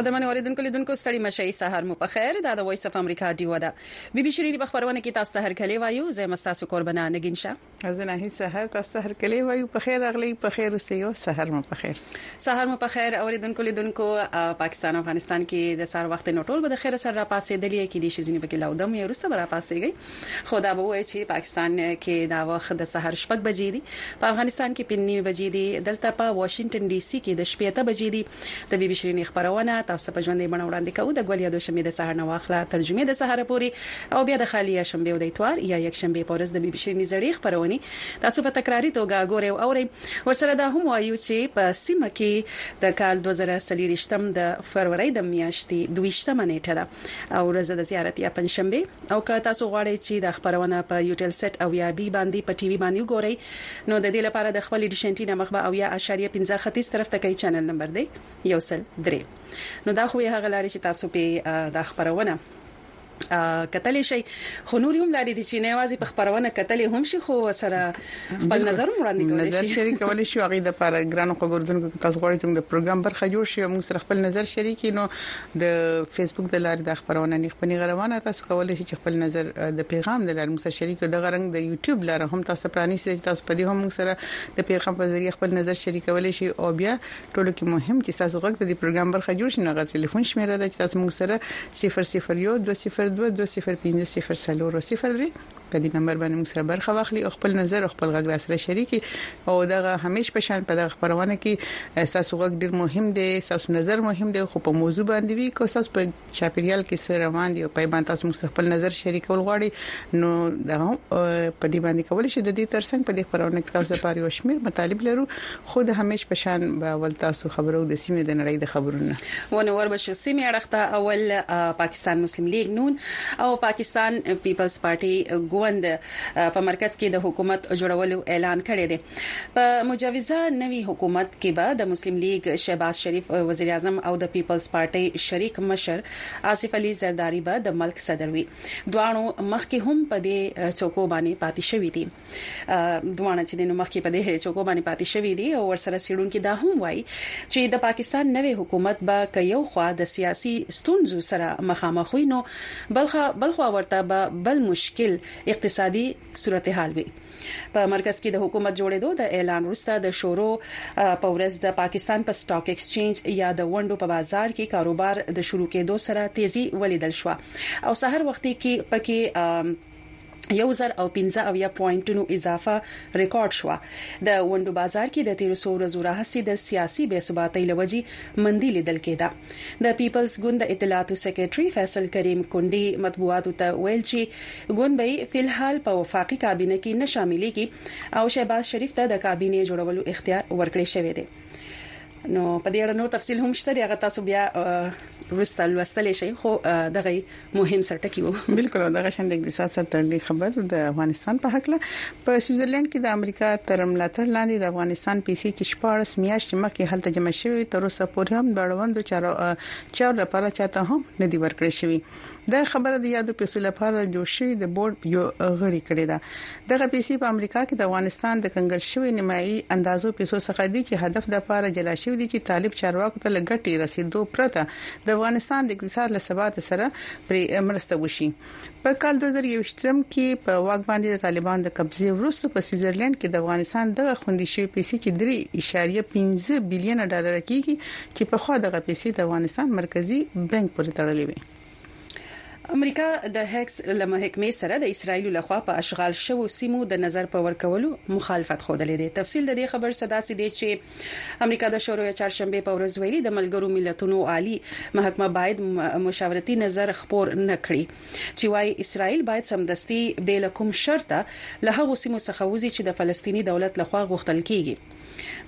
قدمن اوریدونکو لیدونکو ستړي مشي سحر مو په خیر دا د وایس اف امریکا دیو ده بي بي شری په خبرونه کې تاسو ته هر کله وایو زه مستاسو قربانه نگین شه زناهي سحر تاسو ته هر کله وایو په خیر اغلی په خیر اوسې یو سحر مو په خیر سحر مو په خیر اوریدونکو لیدونکو پاکستان افغانستان کې د سار وخت نه ټول به د خیر سره را پاسې د لیه کې د شزینې بګی لاودم یې روسه را پاسېږي خدا به وایي چې پاکستان کې دا وخت د سحر شپږ بجې دي په افغانستان کې پنځه بجې دي دلته په واشنگټن ډي سي کې د شپې ته بجې دي د بي بي شرينې خپرونه تاسو ته په ژوندۍ بڼه وړاندې کوو د ګل يا دوشنبې د سهار نه واخله تر جمعې د سهاره پورې او بيا د خالي يا شنبې او د اتوار يا يکشنبې په ورځ د بي بي شرينې زړې خپرونې تاسو په تکراري توګه ګورئ او اورئ ورسره دا هم وايو چې په سيمه کې د کال دوه زره څلوېښت د فرورۍ د مياشتې دويشتمه نېټه ده. او ورځ د زیارت یا پنجشنبه او که تاسو غواړئ چی دا خپرونه په یوټیل سیټ او یا بی باندی په ټی وی باندی وګورئ نو ددی لپاره د خپل ډیش انټی نه مخ به اویا اعشاریه پنځه ختیځ طرف ته کۍ چینل نمبر دی یو سل درې نو دا خو وی هغه لاری چی تاسو پی دا خپرونه کتلی شي خو نور هم لاري دي چې نه یوازې په خبرونه کتلی هم شي خو سره خپل نظر وړاندې کولی شي نظر شریک کولی شي هغه د پروګرام خبردونکو تاسو غواړئ چې د پروګرام برخه جوړ شي موږ سره خپل نظر شریک نو د فیسبوک د لارې د خبرونه نه خپل غروانه تاسو کولای شئ چې خپل نظر د پیغام د لارې مسر شریک د غرنګ د یوټیوب لاره هم تاسو پرانی سئ تاسو په دې هم سره د پیغام په ذریعہ خپل نظر شریکولای شئ او بیا ټولو کې مهم چې تاسو غږ د پروګرام برخه جوړ شئ نو غږ ټلیفون شمیره ده چې تاسو موږ سره 001 202 205 0 سلور 0 په دې نمبر باندې موږ سره برخه واخلي او خپل نظر او خپل غږ را سره شریک او دغه همیش په شان په دغه خبرونه کې اساس غږ ډیر مهم دی اساس نظر مهم دی خو په موضوع باندې وی کو اساس په چاپیریال کې سره روان دی او په باندې تاسو موږ سره خپل نظر شریکول غواړي نو دغه په دې باندې کول شي د دې ترڅنګ په دې خبرونه کې تاسو لپاره یو شمیر مطالب لرو خو د همېش په شان به اول تاسو خبرو د سیمې د نړۍ د خبرونو نه. ونه ور به شو سیمې اړخ ته اول پاکستان مسلم لیګ نون او پاکستان پیپلز پارټي ګوند په مرکز کې د حکومت جوړولو اعلان کړی دی په مجوزه نوي حکومت کې به د مسلم لیګ شهباز شریف وزیر اعظم او د پیپلز پارټي شریک مشر آصف علي زرداري به د ملک صدر وي دواړو مخکې هم په دې څوکو باندې پاتې شوي دي دوانه چې د نو مخکې په دې هي چوکو باندې پاتې شوې دي او ورسره سیړونکو دا هم وایي چې د پاکستان نوې حکومت به کيو خو د سیاسي ستونزو سره مخامخ وي نو بلخوا بلخوا ورته به بل مشکل اقتصادي صورتحال وي په مرکز کې د حکومت جوړېدو د اعلان وروسته د شورو په ورځ د پاکستان په سټاک ایکسچینج یا د ونډو په بازار کې کاروبار د شروع کېدو سره تیزی ولیدل شو او سحر وختي کې پکې یو زر او پنځه اویا پوینټونو اضافه ریکارډ شوه د ونډو بازار کې د تیر څو ورځو راهیسې د سیاسي بې ثباتۍ لوجي مندي لیدل کېده د پیپلز ګوند د اطلاعاتو سیکریټري فیصل کریم کونډي مطبوعاتو ته ویل چې ګوند به فلحال په وفاقي کابینه کې نه شاملېږي او شهباز شریف ته د کابینې جوړولو اختیار ورکړی شوی دی نو په دې اړه نور تفصيل هم شته هغه تاسو بیا ورسته لوستل شي خو دغه مهم سرټکی وو بالکل دغه شند اقتصاد سره تړلې خبر د افغانستان په حق له په سویټزرلند کې د امریکا تر ملاتړ لاندې د افغانستان پیسې چې شپارس میاشتې مخکې هلته جمع شوې تر اوسه پورې هم دړوندو چارو چارو لپاره چاته هم ندي ورکړې شوې دا خبره د یادو پیسو لپاره جوړ شوی د بورډ یو غړي کړی دا دغه پیسې په امریکا کې د افغانستان د کنګل شوی نیمایي اندازو پیسو څخه دي چې هدف د لپاره جلا شوی دي چې طالب چارواکو ته لګټي رسیدو پرته د افغانستان د اقتصاد له ثبات سره پرې مرسته وشي په کال 2023 کې په واک باندې د طالبان د قبضې وروسته په سویټزرلند کې د افغانستان دغه خوندي شوی پیسې چې 3.15 بلین ډالر کیږي چې پخوا دغه پیسې د افغانستان مرکزي بانک پورې تړلې وې. امریکا د هیکس له محکمې سره د اسرائیلو له خوا په اشغال شوو سیمو د نظر په ورکولو مخالفت ښودلی دی. تفصیل د دې خبر څه داسې دی چې امریکا د شورو یا چهارشنبې په ورځ ویلي د ملګرو ملتونو عالي محکمه باید مشاورتي نظر خپور نه کړي چې وایي اسرائیل باید سمدستي بې له کوم شرطه له هغو سیمو څخه وځي چې د فلسطیني دولت له خوا غوښتل کیږي.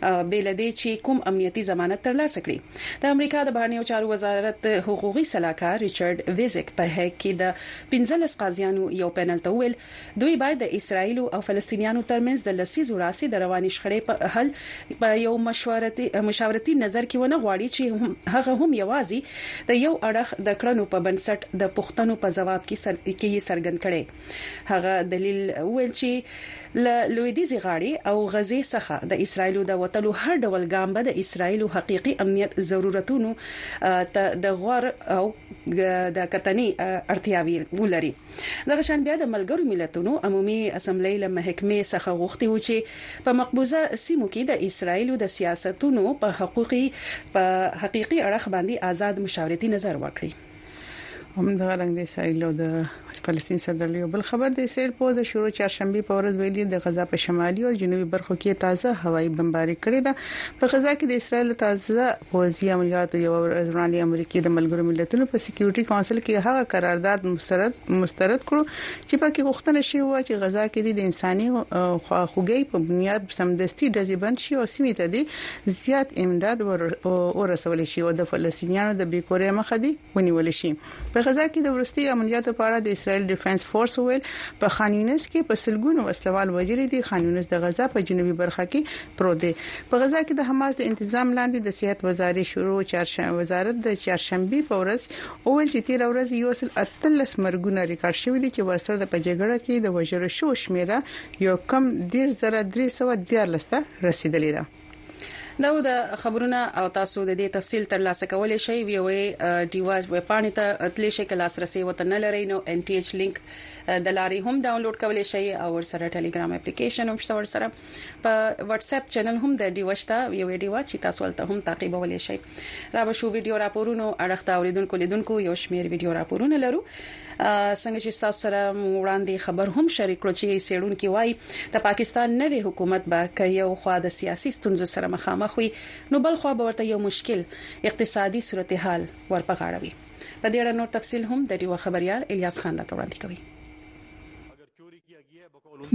بې له دې چې کوم امنیتي ضمانت ترلاسه کړي د امریکا د بهرنیو چارو وزارت حقوقي سلاکار ریچارډ ویزک په هیګ کې د 15 قاضیانو یو پینل ته وویل دوی باید د اسرایل او فلسطینیانو ترمنځ د لسیزو راسي د رواني شخړې په حل په یو مشورتي مشاورتي نظر کې ونه غواړي چې هغه هم یوازې د یو اړخ د کړنو په بنسټ د پښتنو په ځواب کې سر کې څرګند کړي هغه دلیل ویل چې له لویدیزي غاړي او غزې څخه د اسرایل د وټلو هر ډول ګام به د اسرایل حقيقي امنیت ضرورتونو ته د غور او د کتنې اړتیاوي ولري دغه شان بیا د ملګرو ملتونو عمومي اسمبلی له محکمې څخه غوښتي و چې په مقبوضه سیمو کې د اسرایل د سیاستونو په حقوقي په حقيقي اړه باندې آزاد مشاورتي نظر ورکړي هم دا رنګ د اسرایل او د فلسطین صدر له بل خبر د اسرایل په د شروع چهارشنبه په ورځ ویلي د غزا په شمالي او جنوبي برخو کې تازه هوایي بمباري کړې ده په غزا کې د اسرایل تازه پوځي عملیاتو یو ورځ وړاندې امریکا د ملګرو ملتونو په سکیورټي کونسل کې هغه قرارداد مسترد مسترد کړو چې پکې غوښتنه شوې و چې غزا کې د انساني خواخوږي په بنیاد سمدستي ډزې بند شي او سیمه ته د زیات امداد ورسول شي او د فلسطینیانو د بیکورې مخه دی ونیول شي په غزا کې د ورستي عملیاتو په اړه د اسرایل ډیفنس فورس ویل په خانینس کې په سلګونو وسلوال وجل دي خانینس د غزا په جنوبي برخه کې پروت دی په غزا کې د حماس د انتظام لاندې د صحت وزارت شروع چارشنبه وزارت د چارشنبه په ورځ اول چې تیر ورځ یو سل اتلس مرګونه ریکارډ شوې دي چې ورسره د پجګړه کې د وژل شو شمیره یو کم دیر زره درې سوه دیارلس ته رسیدلې ده. دا وو د خبرونه او تاسو د دې تفصیل تر لاسه کولی شئ وی او ای ډیوا ویب پاڼې ته تلی شئ که لاس رسې وته نه لرئ نو ان ټی ایچ لینک د لارې هم ډاونلوډ کولی شئ او ورسره ټلیګرام اپلیکیشن هم شته ورسره په واتس اپ چینل هم د ډیوا شته وی او ای ډیوا چې تاسو ولته هم تعقیبولی شئ را به شو ویډیو راپورونو اړخ ته اوریدونکو لیدونکو یو شمیر ویډیو راپورونه لرو څنګه چې تاسو سره وړاندې خبر هم شریک کړو چې سیړونکو وای د پاکستان نوې حکومت به ک یو خوا د سیاسي ستونزو سره مخامخ وي نو بل خوا به ورته یو مشکل اقتصادي صورتحال ورپغاړوي په دې اړه نور تفصيل هم د ډیوه خبريال الیاس خان راته وړاندې کوي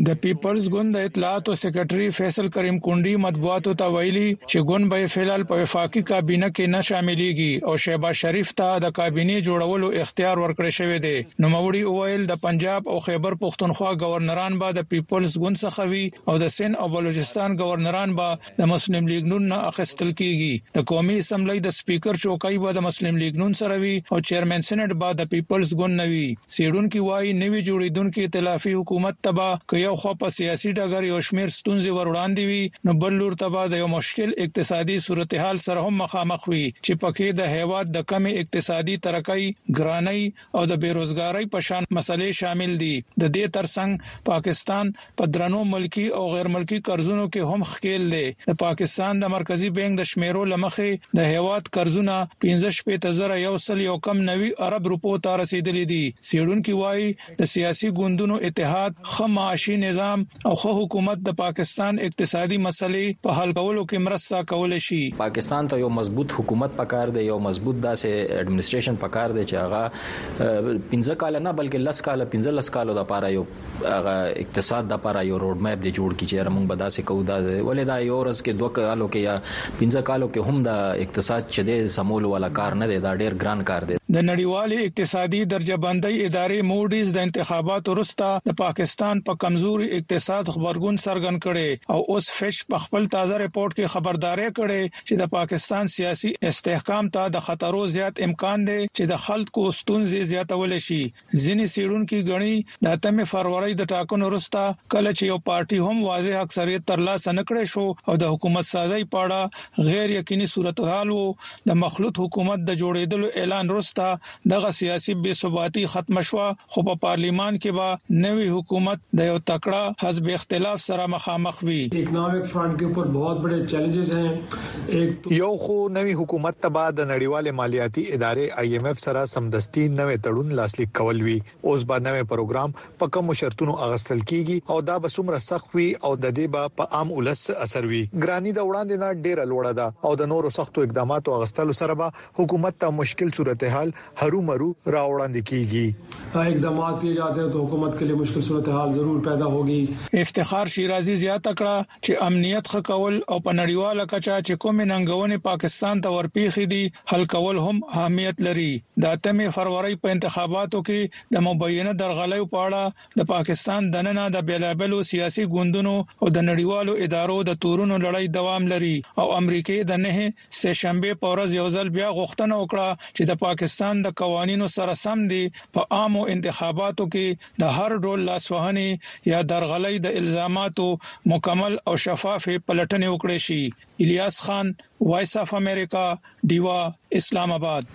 د پیپلز ګوند د اطلاعاتو سیکرټري فیصل کریم کونډي مطبوعاتو ته ویلي چې ګوند به فعلال په وفاقي کابینه کې نه شاملېږي او شهباز شریف ته د کابینې جوړولو اختیار ورکړی شوی دی نوموړي وویل د پنجاب او خیبر پښتونخوا ګورنران به د پیپلز ګوند څخه وي او د سند او بلوچستان ګورنران به د مسلم لیګ نون نه اخیستل کیږي د قومي اسمبلی د سپیکر چوکۍ به د مسلم لیګ نون سره وي او چیرمن سېنات به د پیپلز ګوند نه وي سیډونکو وايي نوي جوړیدونکو ائتلافي حکومت ته به که یو خو په سیاسي ډګر یو شمیر ستونزې ور وړاندې وي نو بل لور ته به د یو مشکل اقتصادي صورتحال سره هم مخامخ وي چې پکې د هیواد د کمې اقتصادي ترقۍ ګرانۍ او د بیروزګارۍ په شان مسلې شامل دي. د دې تر څنګ پاکستان په درنو ملکي او غیر ملکي قرضونو کې هم ښکیل دی. د پاکستان د مرکزي بانک د شمیرو له مخې د هیواد قرضونه پنځه شپېته زره یو سل یو کم نوي ارب روپو ته رسیدلي دي. څیړونکي وايي د سیاسي ګوندونو اتحاد، ښه معاشي نظام، او خو حکومت د پاکستان اقتصادي مسلې په حل کولو کې مرسته کول شي پاکستان ته یو مضبوط حکومت پکار دی یو مضبوط داسې اډمنستریشن پکار دی چې هغه 15 کال نه بلکې لس کال 15 کال د پاره یو هغه اقتصاد د پاره یو روډ میپ دی جوړ کی چې موږ به داسې کوو دا ولې دا یو ورځ کې دوه کالو کې یا پنځه کالو کې هم دا اقتصاد چې دی سمولو والا کار نه دی دا ډیر ګران کار دی. د نړیوالې اقتصادي درجه بندۍ ادارې موډیز د انتخاباتو وروسته د پاکستان په کمزوري اقتصاد غبرګون څرګند کړی او اوس فیچ په خپل تازه رپورټ کې خبرداری کړی چې د پاکستان سیاسي استحکام ته د خطرو زیات امکان دی چې د خلکو ستونزې زیاتولی شي ځینې څېړونکي ګڼي د اتمې فرورۍ د ټاکنو وروسته کله چې یو پارټي هم واضح اکثریت ترلاسه نه کړی شو او د حکومت سازۍ په اړه غیر یقیني صورتحال و د مخلوط حکومت د جوړېدلو اعلان وروسته دغه سیاسي بې ثباتي ختمه شوه خو په پارلیمان کې به نوی حکومت د یو تکړه حزب اختلاف سره مخامخ وي اکنامک فرنټ کې پر بہت بڑے چیلنجز هي یو خو نوي حکومت ته به د نړیوالې مالیاتي ادارې آی ایم ایف سره سمدستي نوې تړون لاسلیک کول وي اوس به نوې پروګرام په کوم شرطونو اغستل کیږي او دا به څومره سخت وي او د دې به په عام ولس اثر وي ګرانی د وړاندې نه ډیره لوړه ده او د نورو سختو اقداماتو اغستلو سره به حکومت ته مشکل صورتحال هرو مرو راوړاندې کیږي. اقدامات کیې جاتے هې تو حکومت کې لیې مشکل صورتحال ضرور پیدا هوګي. افتخار شیرازي زیاته کړه چې امنیت ښه کول او په نړیواله کچه چې کومې ننګونې پاکستان ته ورپیښې دي حل کول هم اهمیت لري. د اتمې فرورۍ په انتخاباتو کې د مبینه درغلیو په اړه د پاکستان دننه د بیلابیلو سیاسي ګوندونو او د نړیوالو ادارو د تورونو لړۍ دوام لري او امریکې د نهه سه شنبه په ورځ یو ځل بیا غوښتنه وکړه چې د پاکستان د قوانینو سره سم دي په عامو انتخاباتو کې د هر ډول لاسوهنې یا درغلۍ د الزاماتو مکمل او شفاف پلټنې وکړي شي الیاس خان وایس اف امریکا دیوا اسلام آباد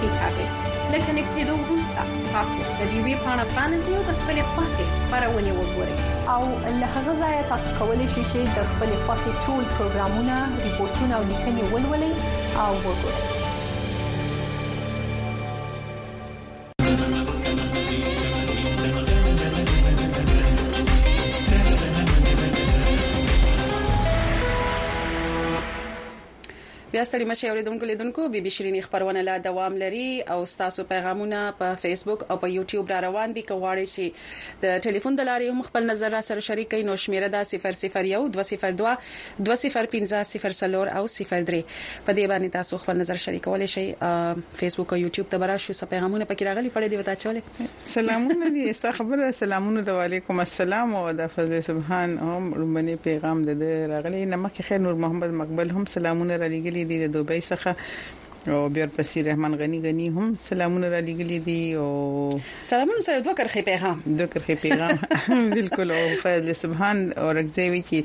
کیکاوي له کنیکټېدو وروسته تاسو د دې وی پاڼه پرانیزئ او د خپلې خوښې خبرونه وګورئ او له هغه ځایه تاسو کولی شئ چې د خپلې خوښې ټول پروګرامونه، ریپورتونه او لیکنې ولولئ او وګورئ بیا ستړي مشي اوریدونکو لیدونکو بي بي شیرینی خبرونه لا دوام لري او تاسو پیغامونه په فیسبوک او په یوټیوب را روان دي که غواړئ چې د ټلیفون د لارې هم خپل نظر را سره شریک کړئ نو شمیره ده 001 202 205 04 او 03 په دې باندې تاسو خپل نظر شریکول شئ فیسبوک او یوټیوب ته براشو څه پیغامونه پکې راغلي پړې دی وتا چولې سلامونه دي ستا خبره سلامونه د وعليکم السلام او د فضل سبحان هم لومبني پیغام د راغلي نمک خیر نور محمد مقبل هم سلامونه را لګلي دي د دوبۍ څخه او بیا پسې رحمان غنی غنی هم سلامونه را لګلې دي او سلامونه سره دوه کرخې پیغام دوه کرخې پیغام بالکل او فضل سبحان اورګزی وی چې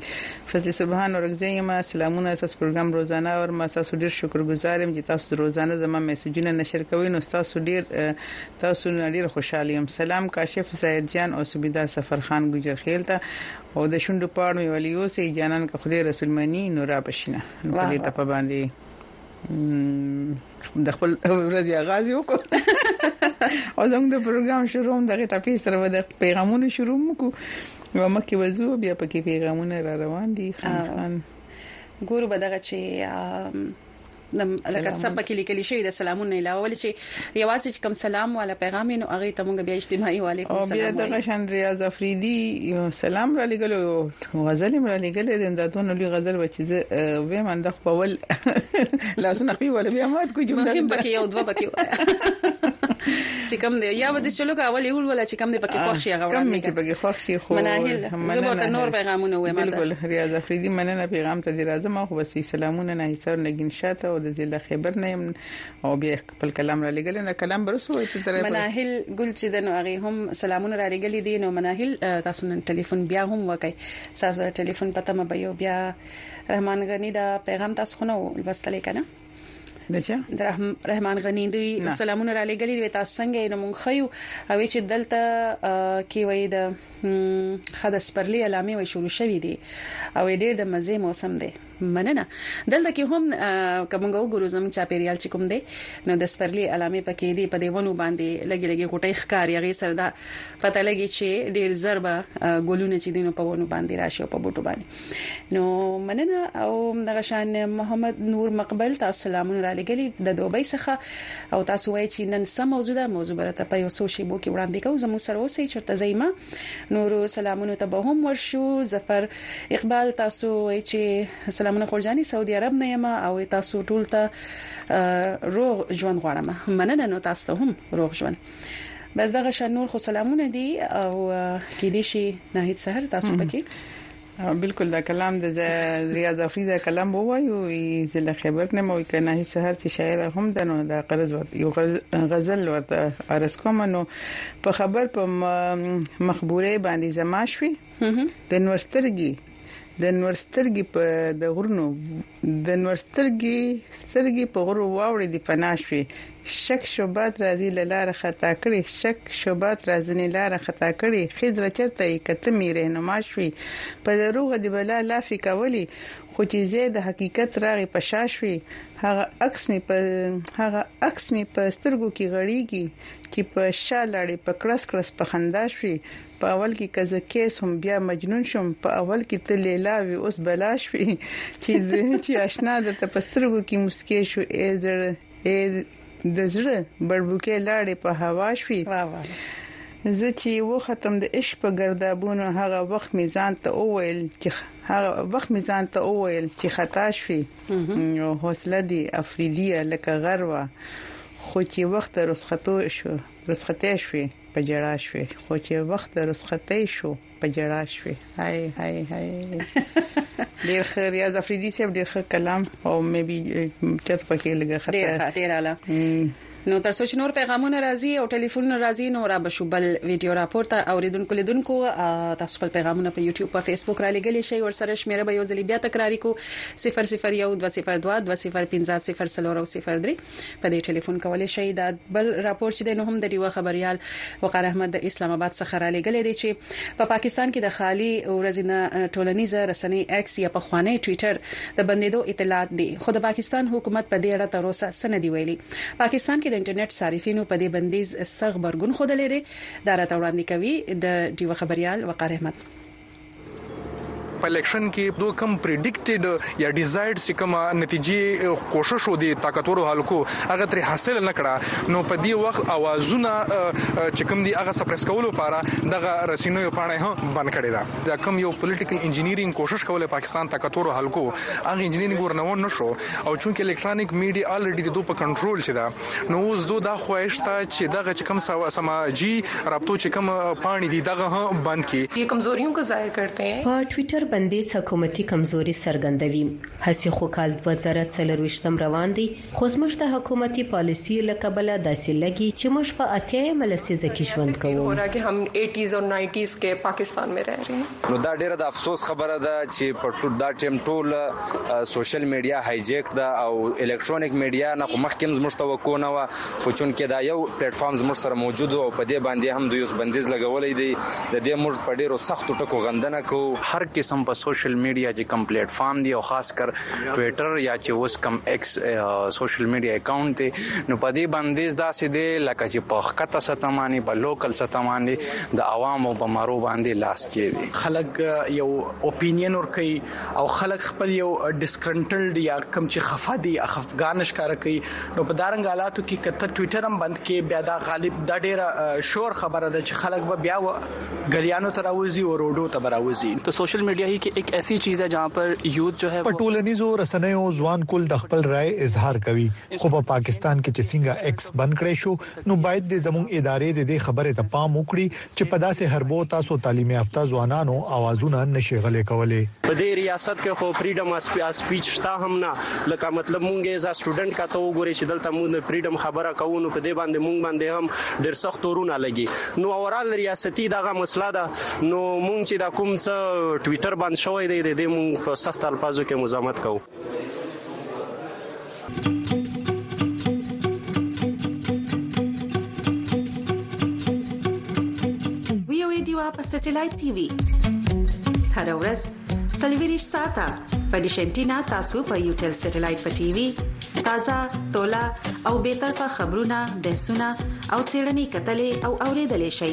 فضل سبحان اورګزی ما سلامونه اساس پروګرام روزانه او ما تاسو ډیر شکر گزارم چې تاسو روزانه زموږ میسجونه نشر کوئ نو تاسو ډیر تاسو نه ډیر خوشاله یم سلام کاشف زاید جان او سبیدار سفر خان ګجر خیل ته او د شوندو پاړ می ولی اوسې جانان که خدای رسول منی نو را بشینه نو په دې ټپ باندې د خپل ورځې آغاز وکړو او زموږ د پروګرام شروع هم دغه ټاپي سره د پیغامونو شروع وکړو نو مکه وځو بیا پکې پیغامونه را روان دي خان خان ګورو بدغه چې لکه سب کې لیکل شوی د سلامونه علاوه ول چې یوازې کوم سلام والا پیغام نو هغه ته موږ بیا اجتماعي وعلیکم السلام بیا دغه شان ریاض افریدي سلام را لګل او غزل را لګل د اندادون لوی غزل و چې وې من د خپل لاسونه خپل ول بیا مات کو جمله مهم پکې یو دوه پکې چې کوم دی یا ودی چې لوګه اول یو ول چې کوم دی پکې خوښ شي هغه وړاندې کوم چې پکې خوښ شي خو مناهل زه به ته نور پیغامونه وایم بالکل ریاض افریدی مننه پیغام ته دی راځم او بس سلامونه نه هیڅور نګین شاته او د ضلع خیبر نه يم او بیا خپل کلام را لګل نه کلام برسو وي تر مناهل ګل چې د نو هغه هم سلامونه را لګل دي نو مناهل تاسو نن ټلیفون بیا هم وکي تاسو ټلیفون پته مبه یو بیا رحمان غنی دا پیغام تاسو خو نو لوستل کنه دچا رحمان غنی دوی سلامونه را لګلې دوی تاسو څنګه یې نمون خيو او چې دلته کې وې د خدای سپرلی علامه وې شروع شوې دي او ډېر د مزه موسم دی مننه دلته کې هم کومګ وګورو زموږ چاپیریال چې کوم دی نو د سپرلی علامه پکې دی په دیونو باندې لګي لګي غټي ښکار یغي سردا پته لګي چې ډیر زربه ګلونه چې دینو په ونو باندې راشي او په بوټو باندې نو مننه او دغه شان محمد نور مقبل تاسو سلامونه را لګلی د دوبۍ څخه او تاسو وایي چې نن سم موضوع ده موضوع برته په یو سوشي بو کې وړاندې کوم زموږ سره اوسې چرته زېما نور سلامونه ته به هم ورشو ظفر اقبال تاسو وایي چې سلامونه خورجاني سعودي عرب نه یم او تاسو ټول ته روغ ژوند غواړم مننه نو تاسو هم روغ ژوند بس دغه شان نور خو سلامونه دي او کې دي شي نه هیڅ سحر تاسو پکې بالکل دا کلام د ریاض افری دا کلام ووایو زل خبر نه مو کنه هي سحر چې شاعر هم د نو د قرض ورته یو غزل ورته ارس کوم نو په خبر په مخبوره باندې زما شوي د نورسترګي د نورسترګي په د غرونو د نور سترګي سترګي په غرو واوړې دی پناه شوي شک شوبات راځي لاره خطا کړي شک شوبات راځني لاره خطا کړي خزر چرته کته می رهنما شوي په دروغ دی بلا لافي کولی خو چې زه د حقیقت راغي پشا شوي هغه عکس می په هغه عکس می په سترګو کې غړیږي چې په شالاړې په کړس کړس په خندا شوي په اول کی که زه کیس هم بیا مجنون شوم په اول کی ته لیلا وی اوس بلا شوی چې چې آشنا د تپسترګو کی مسکی شو ای زړه ای د زړه بړبوکې لاړې په هوا شوي زه چې و ختم د عشق په ګردابونو هغه وخت می ځان ته وویل چې هغه وخت می ځان ته وویل چې خطا شوي او حوصله دی افریدیه لکه غروا خو چې وخت رسختو شو رسختی شوی په جړا شوی خو چې وخت د رسختی شو په جړا شوی هاي هاي هاي ډیر ښه ریاض افریدی صاحب ډیر ښه کلام او مې به چت پکې لګه خطر ډیر ښه ډیر اعلی نو تر څو چې نور پیغامونه راځي او ټلیفون راځي نو را بشو بل ویډیو راپورته اوریدونکو لیدونکو تاسو خپل پیغامونه په یوټیوب په فیسبوک را لګلی شئ او سره شمیره به یو ځل بیا تکراری کو 001202205003 په دې ټلیفون کولای شئ دا بل راپور چې د نو هم د ډیوه خبريال وقار احمد د اسلام آباد څخه را لګلې دي چې په پا پاکستان کې د خالي ورځینه ټولنیزه رسنۍ ایکس یا په خوانی ټوئیټر د بندیدو اطلاعات دي خو د پاکستان حکومت په دې اړه تر اوسه سند ویلي پاکستان کې د انټرنیټ صارفینو په دې بندیز سغ برګون خودلې دي دا راته وړاندې کوي د ډیوه خبريال وقار احمد په الیکشن کی دو کوم پریډیکټډ یا ډیزایډ چې کومه نتیجی کوشش و دی طاقتورو حلقو هغه تر حاصل نه کړه نو په دی وخت اوازونه چې کوم دی هغه سپریس کولو لپاره دغه رسینیو پاڼه هم بند کړی دا دا کوم یو پولیټیکل انجینیرینګ کوشش کوله پاکستان طاقتورو حلقو هغه انجینیرینګ ورنه و نشو او چونکی الیکټرانیک میډیا الریډي د دو په کنټرول چې دا نو اوس دو دا خواهش شته چې دغه چې کوم سماجي رابطو چې کوم پاڼې دي دغه هم بند کړي. یې کمزوریو کو ظاهر کرتے هي. په ټویټر بندیز حکومتي کمزوري څرګندوي. هسې خو کال دوه زره څلورویشت هم روان دی، خو زموږ د حکومتي پالیسیو له کبله داسې لګي چې موږ په اتیا یمه لسیزه کې ژوند کوو. نو دا ډیره د افسوس خبره ده چې په ټول دا ټیم ټول سوشل میډیا هایجیک ده او الکترونیک میډیا نه خو مخکې هم زموږ توقع نه وه خو چونکې دا یو پلیټ فارم زموږ سره موجود او په دې باندې هم دوی اوس بندیز لګولی دی د دې موږ په ډیرو سختو ټکو غندنه کوو هر قسم په سوشل میډیا چې کوم پلیټ فارم دی او خاص کر ټویټر یا چې اوس کوم ایکس سوشل میډیا اکاونټ دی نو په دې بندیز داسې دی لکه چې په ښکته سطح باندې په لوکل سطح باندې د عوامو په مرو باندې لاس کېدي خلک یو اوپینین ور کوي او خلک خپل یو ډیسکرنټلډ یا کم چې خفه دي خفګان ښکار کوي نو په دارنګ حالاتو کې کته ټوئیټر هم بند کې بیا دا غالب د ډیره شور خبره ده چې خلک به بیا ګلیانو تراوزی او روډو ته براوزی ته سوشل میډیا هی کې ایک ایسی چیز ہے جہاں پر یوت جو ہے په ټولنیزو رسنیو ځوان کول د خپل رائے اظهار کوي خو په پاکستان کې چې څنګه ایکس بند کړی شو نو باید دې زموږ ادارې دې دې خبرې ته پام وکړي چې په داسې حربو تاسو تعلیم یافته ځوانانو اوازونه نه شي غلې کولې. په دې ریاست کې خو فریډم اف سپیچ شته هم نه لکه مطلب موږ ایز ا سټوډنټ که ته وګورې چې دلته موږ د فریډم خبره کوو نو په دې باندې موږ باندې هم ډیر سخت تورونه لګي نو اورال ریاستی دغه مسله ده نو موږ چې دا کوم څه ټویټر بند شوی دی د دې موږ په سخت الفاظو کې مزامت کوو. ویو ډیوا په سټلایټ ټي وي هر ورځ سلویریش ساته په ډیشنټینا تاسو په یو ټل سټلایټ په ټي وي تازه تولا او به طرفه خبرونه بحثونه او سیړنی کتلې او اوریدلې شي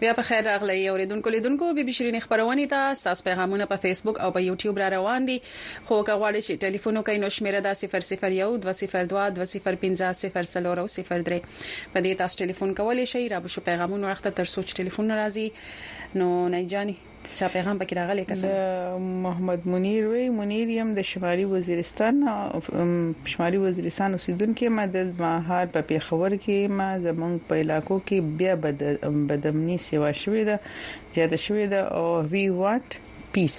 بیا په خیر راغلی اوریدونکو لیدونکو بي بي شيرین خبرونه ته تاسو پیغامونه په فیسبوک او په یوټیوب را روان دي خو که غواړئ چې ټلیفون وکړئ نو شمیره دا 001202205003 په دې تاسو ټلیفون کولی شئ را بشو پیغامونه وخت تر سوچ ټلیفون ناراضي نو نه جاني چا پیغام پکې راغلی کس محمد منیر وی منیر یم د شمالي وزیرستان شمالي وزیرستان اوسیدونکو ما د ماهار په پیښور کې ما زمونږ په علاقو کې بیا بدمنی سیوا شوې ده زیاته شوې ده او وی وانټ پیس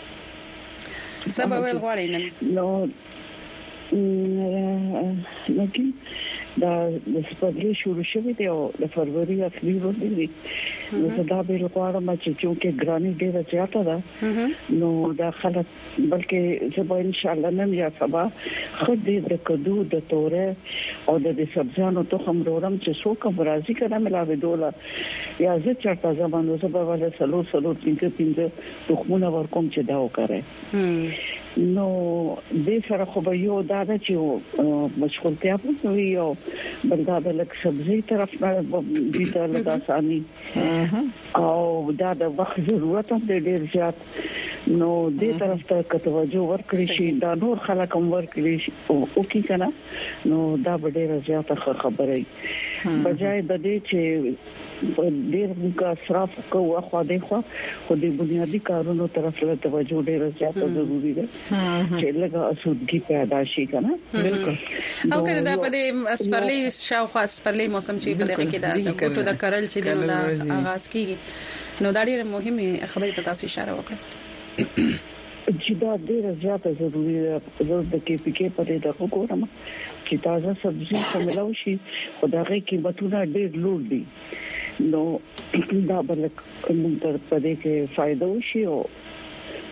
څه به ویل غواړئ نن؟ نو نګین دا د سپګلې شروع شوې دی او د فروری اخري ورځ دی نو زه دا به غواړم چې چونکه ګرانی ډیره زیاته ده نو دا خلک بلکې زه به ان شاء الله نن یا سبا خدای د کدو د توره او د سبزانو تخم رورم چې څوک برازي کړه ملاوي دوله یا زه چرته زمانو زه به ول سلو سلو پینځه پینځه تخمونه ورکوم چې دا وکړي نو د سره خو به یو دا ده چې مشغولتیا په کوي او بل دا د لک سبزی طرف نه دي ته لږ اساني او دا د وخت ضرورت هم ډیر زیات نو دې طرف ته کتوجو ورکړي شي دا نور خلک هم ورکړي شي او کی کنه نو دا ډیره زیاته خبره ای بجای د دې چې ډیر موږ اصراف کوو خو د خو خو د بنیادی کارونو طرف له توجه ډیره زیاته ضروری ده چې لږه اسودګي پیدا شي کنه بالکل او کنه دا په دې سپرلی شاوخوا سپرلی موسم چې په دغه کې دا کوټو د کرل چې دا آغاز کیږي نو دا ډیره مهمه خبره تاسو اشاره وکړه چی دا ډیره زیاته ضروری ده زه د کې پی کې په دی دغه ګورم چی تازه سبزی ښه ملاو شی خو د هغی قیمتونه ډیر لوړ دی نو دا به لک مونږ ته په دی کې فایده وشی او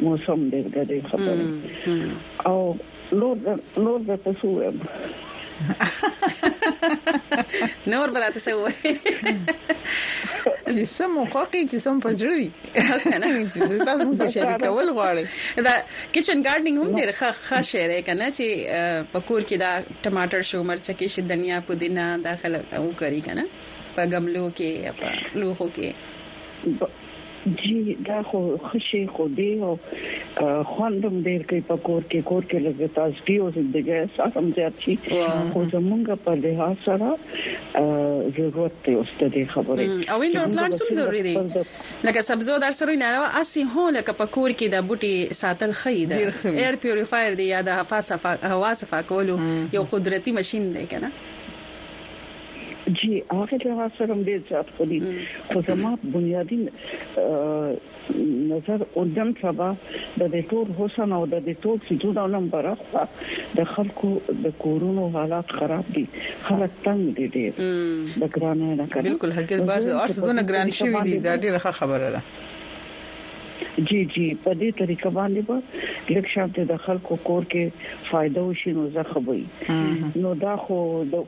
موسم دی ګډی خبری او نور نور به څه ووایم نور به راته څه ووایم چې سم خوخي چې سم پجړوي کنه چې تاسو موږ شریکول غواړي دا کچن ګارډنینګ هم ډیر ښه ښه شعر دی کنه چې پکور کې دا ټماټر شو مرچ کې شي دنیا پودینه داخله او کوي کنه په غملو کې په لوخو کې جی دا خو ښه شی خو دی او خوند هم ډیر کوي په کور کې کور کې لږه تازګي او زندګي احساس هم زیات شي خو زمونږه په لحاظ سره ضرورت دی اوس د دې خبرې او انډور پلانټس هم ضروری دي لکه سبزو در سره نه راو اسی هو لکه په کور کې د بوټي ساتل خې ده ایر پیوریفایر دی یا د هوا صفا کولو یو قدرتي ماشين دی کنه جی هغه له سره هم ډیر زیات خوري خو زما بنیادی نظر او دم سبا د دې ټول حسن او د دې ټول سيزونو نن برخه د خلکو د کورونو حالات خراب دي خلک تنګ دي ډیر د ګرانه نه کړي بالکل حقیقت بار ارزونه ګران شوی دي دا ډیره خبره ده جی جی په دې طریقه باندې به لکه شانته د خلکو کور کې فائدہ وشي نو زخه وي نو دا خو د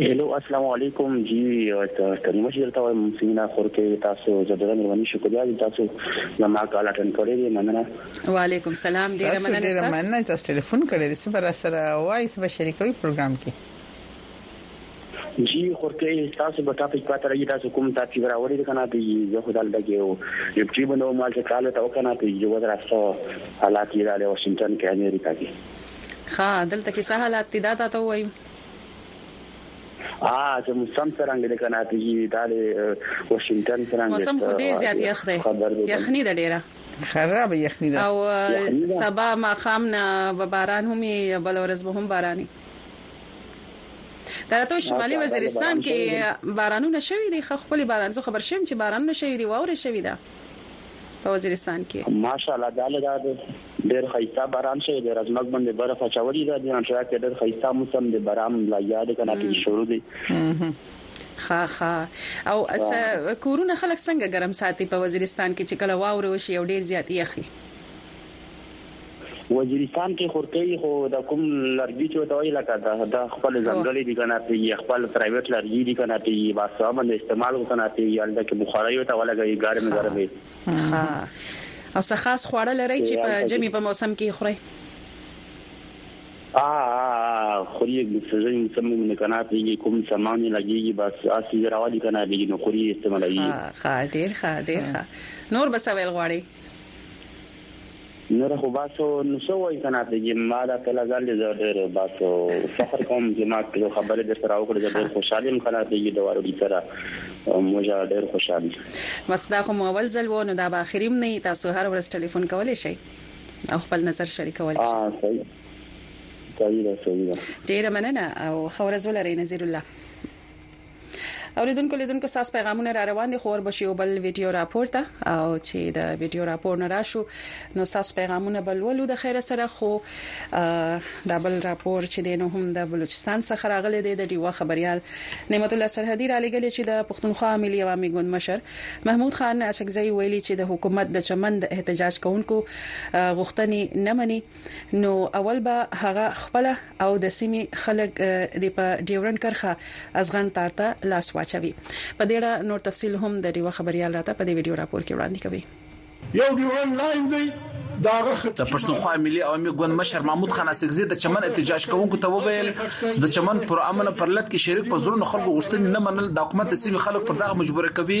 هلو السلام علیکم جی کریمه چې درته وایم سینا خور کې تاسو زړه مهرباني شکریا دي تاسو زما کال اټن کړی دی مننه وعلیکم سلام ډیر مننه تاسو ډیر مننه تاسو ټلیفون کړی دی سبا سره وای سبا شریکوي پروګرام کې جی خورته تاسو به تاسو په تر یی تاسو کوم تاسو به راوړی کنه دی زه خو دلته کې یو یو ټیب نو مال څه کال ته وکنه ته یو دراسه حالات یې د واشنگټن کې امریکا کې ښه دلته کې څه حالات دي دا تاسو وایو ها چې موسم څنګه د کنه ته یی د واشنگټن څنګه موسم خو ډیر زیات یخ دی یخنی د ډیره خراب یخنی ده او سبا ما خام نه باران هم بل ورځ به هم باراني درته شمالي وزیرستان کې بارانونه شوي دي خو خپل باران زه خبر شوم چې بارانونه شوي دي واورې شوي ده په وزیرستان کې ماشاءالله داله دا ډېر خیستا باران شوی دی رزمک باندې برف اچولې ده د انټریا کې ډېر خیستا موسم دی باران لا یاد کنه چې شروع دی خا خا او اس کورونه خلک څنګه ګرم ساتي په وزیرستان کې چې کله واوره وشي او ډېر زیات یخي وزیرستان کې خورکۍ خو د کوم لرګي چې ته وایي لکه دا د خپل ځنګلې دي کنه ته یې خپل پرایویټ لرګي دي کنه ته یې باسه باندې استعمال وکنه ته یې الته کې بخاري او ته ولګي ګرم ګرم ها او څه خاص خواړه لري چې په جمی په موسم کې خوري ا خوري د سزن سم نه کنه ته یې کوم سامان لګي بس اسی راوالي کنه دې نو خوري استعمالوي ها ډیر ښه ډیر ښه نور بس ویل غواړي نور خو بس و نو څه وایي کنه ته چې ما دا ټوله ځان دې زه ډېر بس و فخر کوم چې ما ټولې خبرې در سره وکړې زه ډېر خوشحال یم کنه ته چې د وارډي سره موږ ډېر خوشحال یو بس دا خو مو اول ځل و نو دا به اخري هم نه تاسو هر ورځ ټلیفون کولی شئ او خپل نظر شریکولی شئ ها صحیح صحیح ده صحیح ده ډېره مننه او ښه ورځ ولرئ نذیر الله اوریدونکو لیدونکو ساس پیغامونه را روان دي خو ور بشي او بل ویډیو راپور ته او چې د ویډیو راپور نه راشو نو ساس پیغامونه بل ولو د خیر سره خو دا بل راپور چې دینو هم د بلوچستان څخه راغلي دی د ډیوه خبريال نعمت الله سرحدي را لګل چې د پښتونخوا ملي عوامي ګوند مشر محمود خان اشکزئی ویلي چې د حکومت د چمن د احتجاج کوونکو غوښتنې نه مني نو اول به هغه خپل او د سیمې خلک د په ډیورن کرخه ازغن تار ته لاس واچوي په دې اړه نور تفصیل هم د ډیوه خبريال راته په دې ویډیو راپور کې وړاندې کوي یو ډیورن لاین دی د پښتونخوا ملي عوامي ګوند مشر محمود خان اڅکزي د چمن احتجاج کوونکو ته وویل چې د چمن پر امن پر لټ کې شریک په زړونو خلکو غوښتنې نه منل د حکومت د سیمې خلک پر دغه مجبور کوي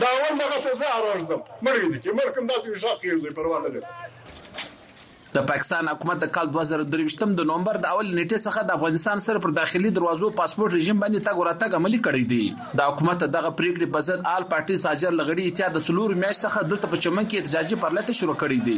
دا اول دغه ته زه اراژدم مړ وي دي کې مړ کوم دا ته شاق یو ځای پروا نه لري د پاکستان حکومت د کال 2023 د نومبر د اول نیټه څخه د افغانستان سره پر داخلي دروازو پاسپورت رژیم باندې تګ وراتګ عملی کړی دی د حکومت دغه پریکړې په ضد آل پارټي ساجر لغړی اتیا د څلور میاشت څخه دلته په چمن کې احتجاجي پرلته شروع کړی دی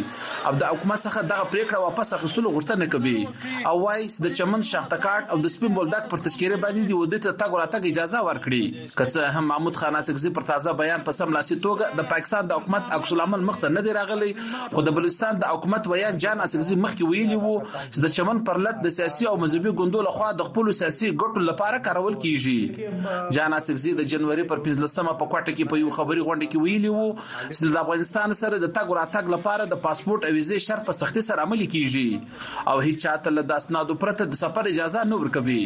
او د حکومت څخه دغه پریکړه واپس اخیستلو غوښتنه کوي او وايي د چمن شاخته کارت او د سپین بولدک پر تذکره باندې دی ودی ته تګ وراتګ اجازه ورکړي که څه هم محمود خان اڅکزي پر تازه بیان په سملاسي توګه د پاکستان د حکومت عکس العمل مخ ته نه دی راغلی خو د بلوچستان د حکومت ویاند جان اڅکزي مخکې ویلي وو چې د چمن پر لت د سیاسي او مذهبي ګوندو لخوا د خپلو سیاسي ګټو لپاره کارول کیږي جان اڅکزي د جنوري پر 15مه په کوټه کې په یو خبري غونډه کې ویلي وو چې د افغانستان سره د تګ راتګ لپاره د پاسپورت او ویزې شرط په سختي سره عملي کیږي او هیڅ چاته له داسنادو پرته د سفر اجازه نه ورکوي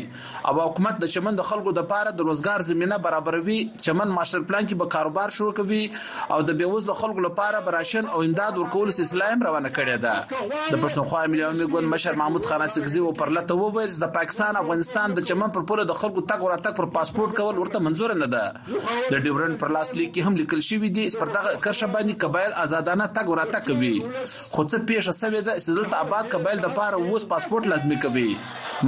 او حکومت د چمن د خلکو لپاره د روزګار زمینه برابروي، چمن ماسټر پلان کې به کاروبار شروع کوي او د بېوزلو خلکو لپاره به راشن او امداد ورکولو سلسله هم روانه کړې ده. د پښتونخوا ملي عمومي ګوند مشر محمود خان اڅکزي و پرله ته وویل چې د پاکستان افغانستان د چمن پر پوله د خلکو تګ او راتګ پر پاسپورټ کول ورته منظور نه ده. د ډیورنډ پر لاس لیک کې هم لیکل شوي دي چې پر دغه کرښه باندې قبایل ازادانه تګ او راتګ کوي، خو څه پېښه شوې ده چې دلته اباد قبایل لپاره اوس پاسپورټ لازمي کوي.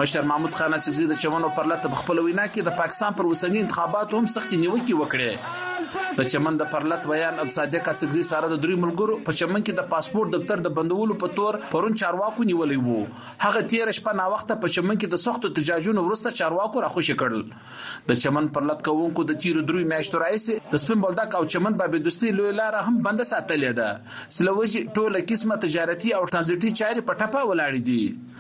مشر محمود خان اڅکزي د چمن او پرلت په خپل وینا کې د پاکستان پر اوسنی انتخاباتو هم سختې نیوکې وکړې د چمن د پرلت ویان صادق اڅکزي سره د درې ملګرو په چمن کې د پاسپورت دفتر د بندولو په تور پرون چارواکو نیولې وو هغه تیر شپه نا وخت په چمن کې د سختو تجاجونو ورسته چارواکو راخوشي کړل د چمن پرلت کوونکو د تیر درې میاشتو راځي د سپین بولدک او چمن بابې دوستي لوی لار هم بنده ساتلې ده سلوجي ټوله قسمه تجارتي او ترانزیټي چاري په ټپه ولاړې دي